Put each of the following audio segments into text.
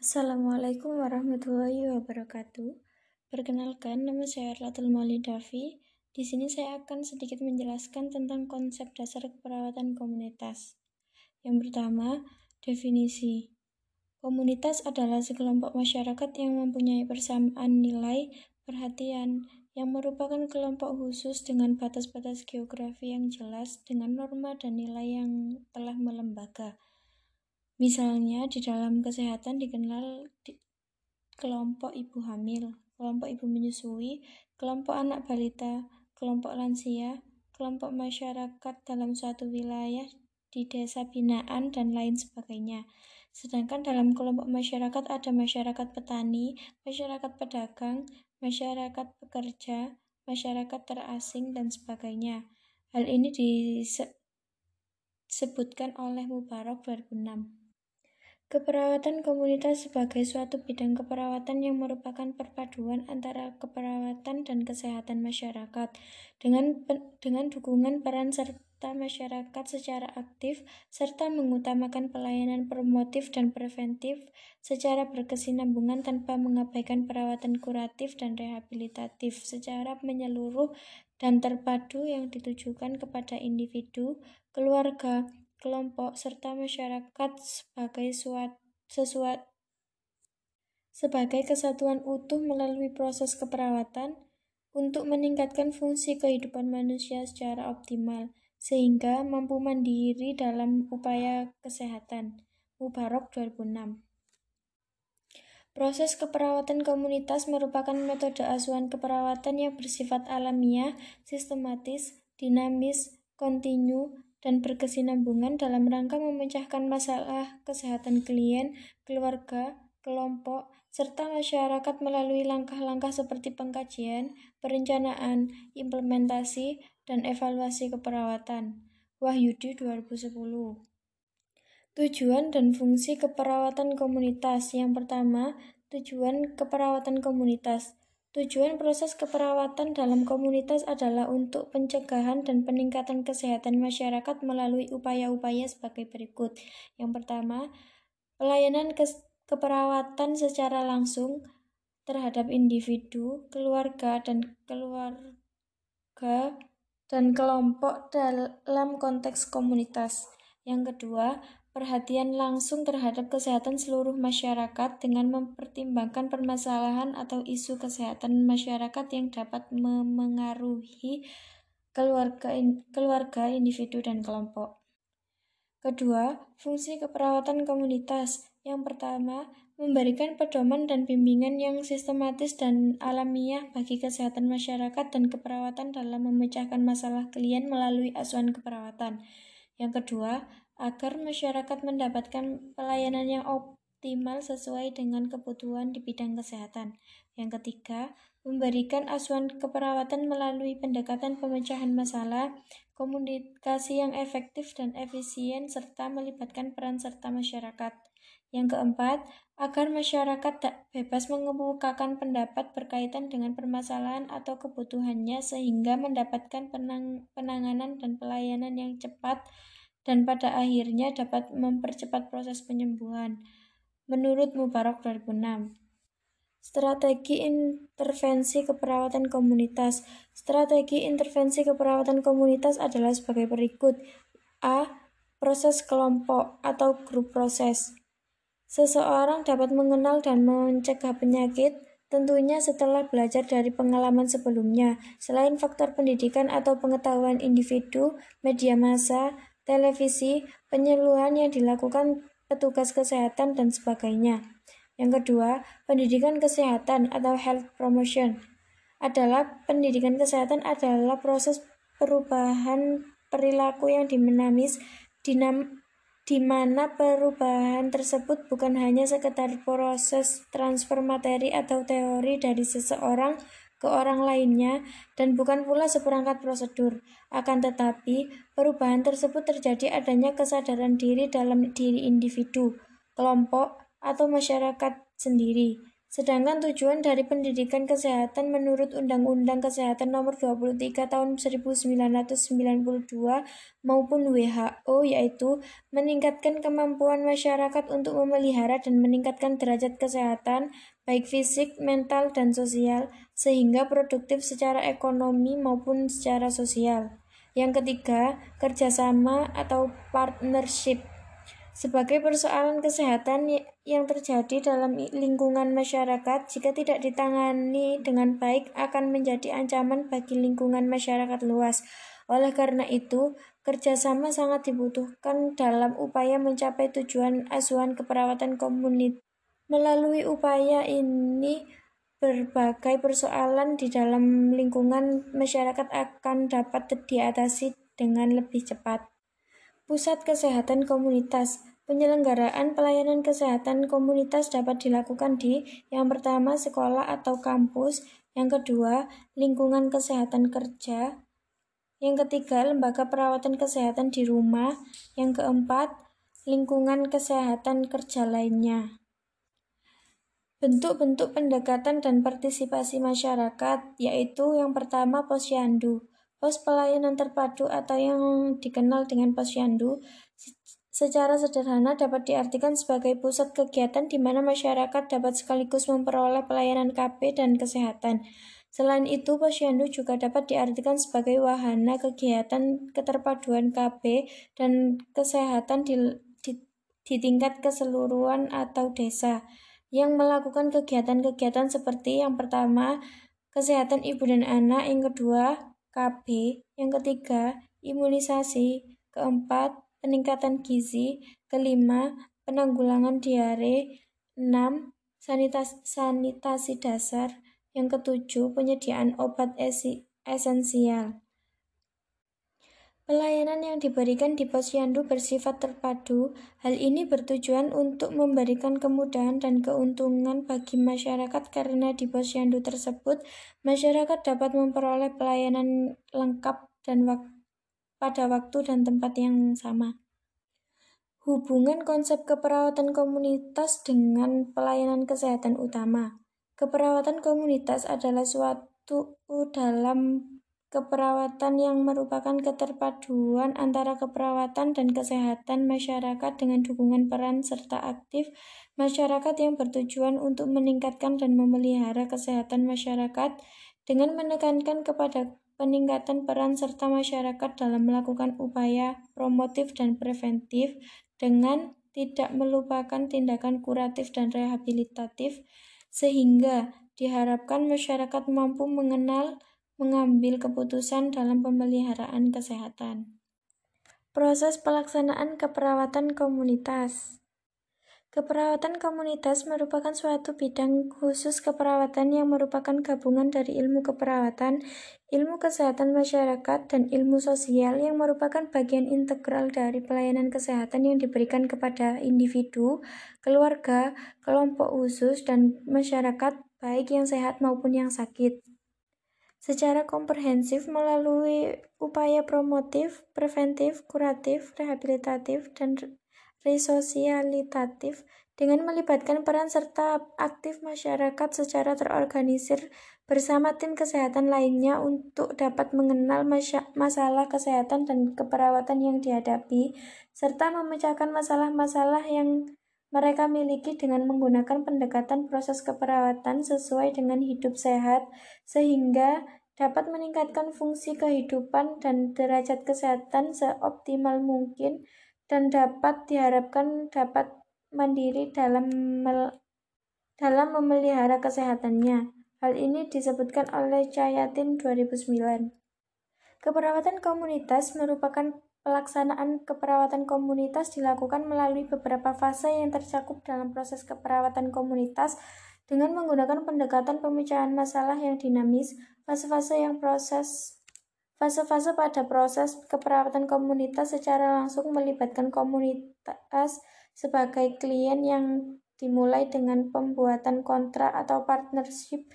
Assalamualaikum warahmatullahi wabarakatuh. Perkenalkan, nama saya Erlatul Maulidafi. Di sini saya akan sedikit menjelaskan tentang konsep dasar keperawatan komunitas. Yang pertama, definisi. Komunitas adalah sekelompok masyarakat yang mempunyai persamaan nilai, perhatian, yang merupakan kelompok khusus dengan batas-batas geografi yang jelas dengan norma dan nilai yang telah melembaga. Misalnya, di dalam kesehatan dikenal di kelompok ibu hamil, kelompok ibu menyusui, kelompok anak balita, kelompok lansia, kelompok masyarakat dalam suatu wilayah di desa binaan, dan lain sebagainya. Sedangkan dalam kelompok masyarakat ada masyarakat petani, masyarakat pedagang, masyarakat pekerja, masyarakat terasing, dan sebagainya. Hal ini disebutkan oleh Mubarak 2006. Keperawatan komunitas sebagai suatu bidang keperawatan yang merupakan perpaduan antara keperawatan dan kesehatan masyarakat. Dengan dengan dukungan peran serta masyarakat secara aktif serta mengutamakan pelayanan promotif dan preventif secara berkesinambungan tanpa mengabaikan perawatan kuratif dan rehabilitatif secara menyeluruh dan terpadu yang ditujukan kepada individu, keluarga, kelompok, serta masyarakat sebagai suatu sesuatu sebagai kesatuan utuh melalui proses keperawatan untuk meningkatkan fungsi kehidupan manusia secara optimal sehingga mampu mandiri dalam upaya kesehatan. Mubarak 2006 Proses keperawatan komunitas merupakan metode asuhan keperawatan yang bersifat alamiah, sistematis, dinamis, kontinu, dan berkesinambungan dalam rangka memecahkan masalah kesehatan klien, keluarga, kelompok, serta masyarakat melalui langkah-langkah seperti pengkajian, perencanaan, implementasi, dan evaluasi keperawatan. Wahyudi 2010 Tujuan dan fungsi keperawatan komunitas. Yang pertama, tujuan keperawatan komunitas Tujuan proses keperawatan dalam komunitas adalah untuk pencegahan dan peningkatan kesehatan masyarakat melalui upaya-upaya sebagai berikut. Yang pertama, pelayanan ke keperawatan secara langsung terhadap individu, keluarga, dan keluarga dan kelompok dalam konteks komunitas. Yang kedua, perhatian langsung terhadap kesehatan seluruh masyarakat dengan mempertimbangkan permasalahan atau isu kesehatan masyarakat yang dapat memengaruhi keluarga, keluarga, individu, dan kelompok. Kedua, fungsi keperawatan komunitas. Yang pertama, memberikan pedoman dan bimbingan yang sistematis dan alamiah bagi kesehatan masyarakat dan keperawatan dalam memecahkan masalah klien melalui asuhan keperawatan. Yang kedua, agar masyarakat mendapatkan pelayanan yang optimal sesuai dengan kebutuhan di bidang kesehatan. Yang ketiga, memberikan asuhan keperawatan melalui pendekatan pemecahan masalah, komunikasi yang efektif dan efisien, serta melibatkan peran serta masyarakat. Yang keempat, agar masyarakat tak bebas mengemukakan pendapat berkaitan dengan permasalahan atau kebutuhannya sehingga mendapatkan penang penanganan dan pelayanan yang cepat, dan pada akhirnya dapat mempercepat proses penyembuhan. Menurut Mubarak 2006, Strategi intervensi keperawatan komunitas. Strategi intervensi keperawatan komunitas adalah sebagai berikut. A. Proses kelompok atau grup proses. Seseorang dapat mengenal dan mencegah penyakit tentunya setelah belajar dari pengalaman sebelumnya. Selain faktor pendidikan atau pengetahuan individu, media massa, televisi, penyuluhan yang dilakukan petugas kesehatan, dan sebagainya. Yang kedua, pendidikan kesehatan atau health promotion adalah pendidikan kesehatan adalah proses perubahan perilaku yang dinamis, dinam, di mana perubahan tersebut bukan hanya sekedar proses transfer materi atau teori dari seseorang ke orang lainnya dan bukan pula seperangkat prosedur. Akan tetapi, perubahan tersebut terjadi adanya kesadaran diri dalam diri individu, kelompok, atau masyarakat sendiri, Sedangkan tujuan dari pendidikan kesehatan menurut Undang-Undang Kesehatan Nomor 23 Tahun 1992 maupun WHO yaitu meningkatkan kemampuan masyarakat untuk memelihara dan meningkatkan derajat kesehatan baik fisik, mental, dan sosial sehingga produktif secara ekonomi maupun secara sosial. Yang ketiga, kerjasama atau partnership sebagai persoalan kesehatan yang terjadi dalam lingkungan masyarakat, jika tidak ditangani dengan baik, akan menjadi ancaman bagi lingkungan masyarakat luas. Oleh karena itu, kerjasama sangat dibutuhkan dalam upaya mencapai tujuan asuhan keperawatan komunitas. Melalui upaya ini, berbagai persoalan di dalam lingkungan masyarakat akan dapat diatasi dengan lebih cepat. Pusat Kesehatan Komunitas Penyelenggaraan pelayanan kesehatan komunitas dapat dilakukan di yang pertama sekolah atau kampus, yang kedua lingkungan kesehatan kerja, yang ketiga lembaga perawatan kesehatan di rumah, yang keempat lingkungan kesehatan kerja lainnya. Bentuk-bentuk pendekatan dan partisipasi masyarakat yaitu yang pertama posyandu. Pos pelayanan terpadu atau yang dikenal dengan posyandu Secara sederhana dapat diartikan sebagai pusat kegiatan di mana masyarakat dapat sekaligus memperoleh pelayanan KP dan kesehatan. Selain itu, posyandu juga dapat diartikan sebagai wahana kegiatan keterpaduan KB dan kesehatan di, di, di tingkat keseluruhan atau desa yang melakukan kegiatan-kegiatan seperti yang pertama, kesehatan ibu dan anak, yang kedua, KB, yang ketiga, imunisasi, keempat, peningkatan gizi, kelima, penanggulangan diare, enam, sanitasi, sanitasi dasar, yang ketujuh, penyediaan obat esensial. Pelayanan yang diberikan di posyandu bersifat terpadu. Hal ini bertujuan untuk memberikan kemudahan dan keuntungan bagi masyarakat karena di posyandu tersebut masyarakat dapat memperoleh pelayanan lengkap dan waktu pada waktu dan tempat yang sama. Hubungan konsep keperawatan komunitas dengan pelayanan kesehatan utama. Keperawatan komunitas adalah suatu dalam keperawatan yang merupakan keterpaduan antara keperawatan dan kesehatan masyarakat dengan dukungan peran serta aktif masyarakat yang bertujuan untuk meningkatkan dan memelihara kesehatan masyarakat dengan menekankan kepada peningkatan peran serta masyarakat dalam melakukan upaya promotif dan preventif dengan tidak melupakan tindakan kuratif dan rehabilitatif, sehingga diharapkan masyarakat mampu mengenal, mengambil keputusan dalam pemeliharaan kesehatan. Proses pelaksanaan keperawatan komunitas Keperawatan komunitas merupakan suatu bidang khusus keperawatan yang merupakan gabungan dari ilmu keperawatan, ilmu kesehatan masyarakat, dan ilmu sosial yang merupakan bagian integral dari pelayanan kesehatan yang diberikan kepada individu, keluarga, kelompok khusus, dan masyarakat, baik yang sehat maupun yang sakit. Secara komprehensif melalui upaya promotif, preventif, kuratif, rehabilitatif, dan resosialitatif dengan melibatkan peran serta aktif masyarakat secara terorganisir bersama tim kesehatan lainnya untuk dapat mengenal masalah kesehatan dan keperawatan yang dihadapi, serta memecahkan masalah-masalah yang mereka miliki dengan menggunakan pendekatan proses keperawatan sesuai dengan hidup sehat, sehingga dapat meningkatkan fungsi kehidupan dan derajat kesehatan seoptimal mungkin dan dapat diharapkan dapat mandiri dalam mel dalam memelihara kesehatannya. Hal ini disebutkan oleh Cayatin 2009. Keperawatan komunitas merupakan pelaksanaan keperawatan komunitas dilakukan melalui beberapa fase yang tercakup dalam proses keperawatan komunitas dengan menggunakan pendekatan pemecahan masalah yang dinamis, fase-fase yang proses Fase-fase pada proses keperawatan komunitas secara langsung melibatkan komunitas sebagai klien yang dimulai dengan pembuatan kontrak atau partnership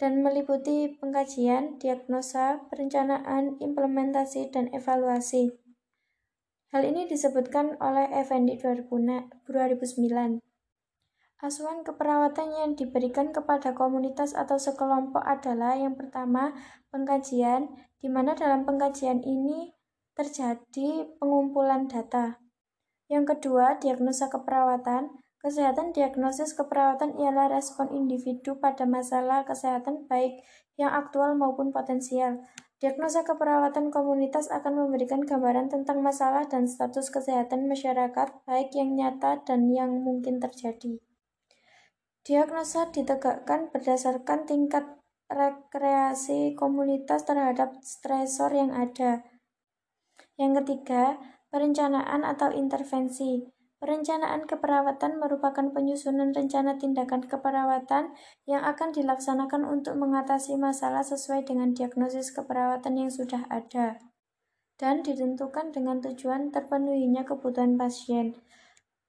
dan meliputi pengkajian, diagnosa, perencanaan, implementasi, dan evaluasi. Hal ini disebutkan oleh Effendi 2009. Asuhan keperawatan yang diberikan kepada komunitas atau sekelompok adalah yang pertama, pengkajian, di mana dalam pengkajian ini terjadi pengumpulan data. Yang kedua, diagnosa keperawatan. Kesehatan diagnosis keperawatan ialah respon individu pada masalah kesehatan baik yang aktual maupun potensial. Diagnosa keperawatan komunitas akan memberikan gambaran tentang masalah dan status kesehatan masyarakat baik yang nyata dan yang mungkin terjadi. Diagnosa ditegakkan berdasarkan tingkat rekreasi komunitas terhadap stresor yang ada. Yang ketiga, perencanaan atau intervensi. Perencanaan keperawatan merupakan penyusunan rencana tindakan keperawatan yang akan dilaksanakan untuk mengatasi masalah sesuai dengan diagnosis keperawatan yang sudah ada dan ditentukan dengan tujuan terpenuhinya kebutuhan pasien.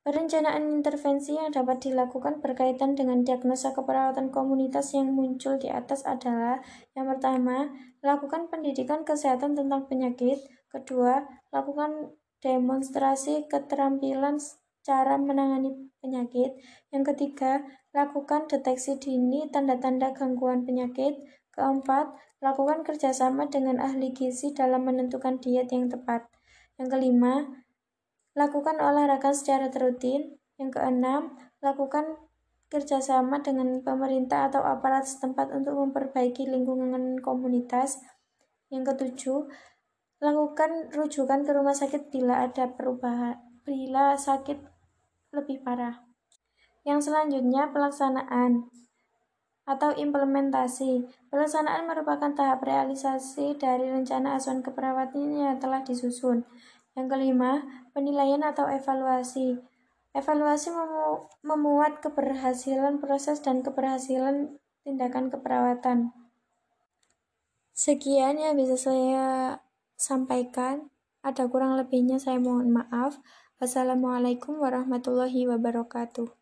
Perencanaan intervensi yang dapat dilakukan berkaitan dengan diagnosa keperawatan komunitas yang muncul di atas adalah yang pertama, lakukan pendidikan kesehatan tentang penyakit, kedua, lakukan demonstrasi keterampilan cara menangani penyakit, yang ketiga, lakukan deteksi dini tanda-tanda gangguan penyakit, keempat, lakukan kerjasama dengan ahli gizi dalam menentukan diet yang tepat, yang kelima, Lakukan olahraga secara terutin. Yang keenam, lakukan kerjasama dengan pemerintah atau aparat setempat untuk memperbaiki lingkungan komunitas. Yang ketujuh, lakukan rujukan ke rumah sakit bila ada perubahan, bila sakit lebih parah. Yang selanjutnya, pelaksanaan atau implementasi. Pelaksanaan merupakan tahap realisasi dari rencana asuhan keperawatan yang telah disusun. Yang kelima, penilaian atau evaluasi. Evaluasi memu memuat keberhasilan proses dan keberhasilan tindakan keperawatan. Sekian yang bisa saya sampaikan. Ada kurang lebihnya saya mohon maaf. Wassalamualaikum warahmatullahi wabarakatuh.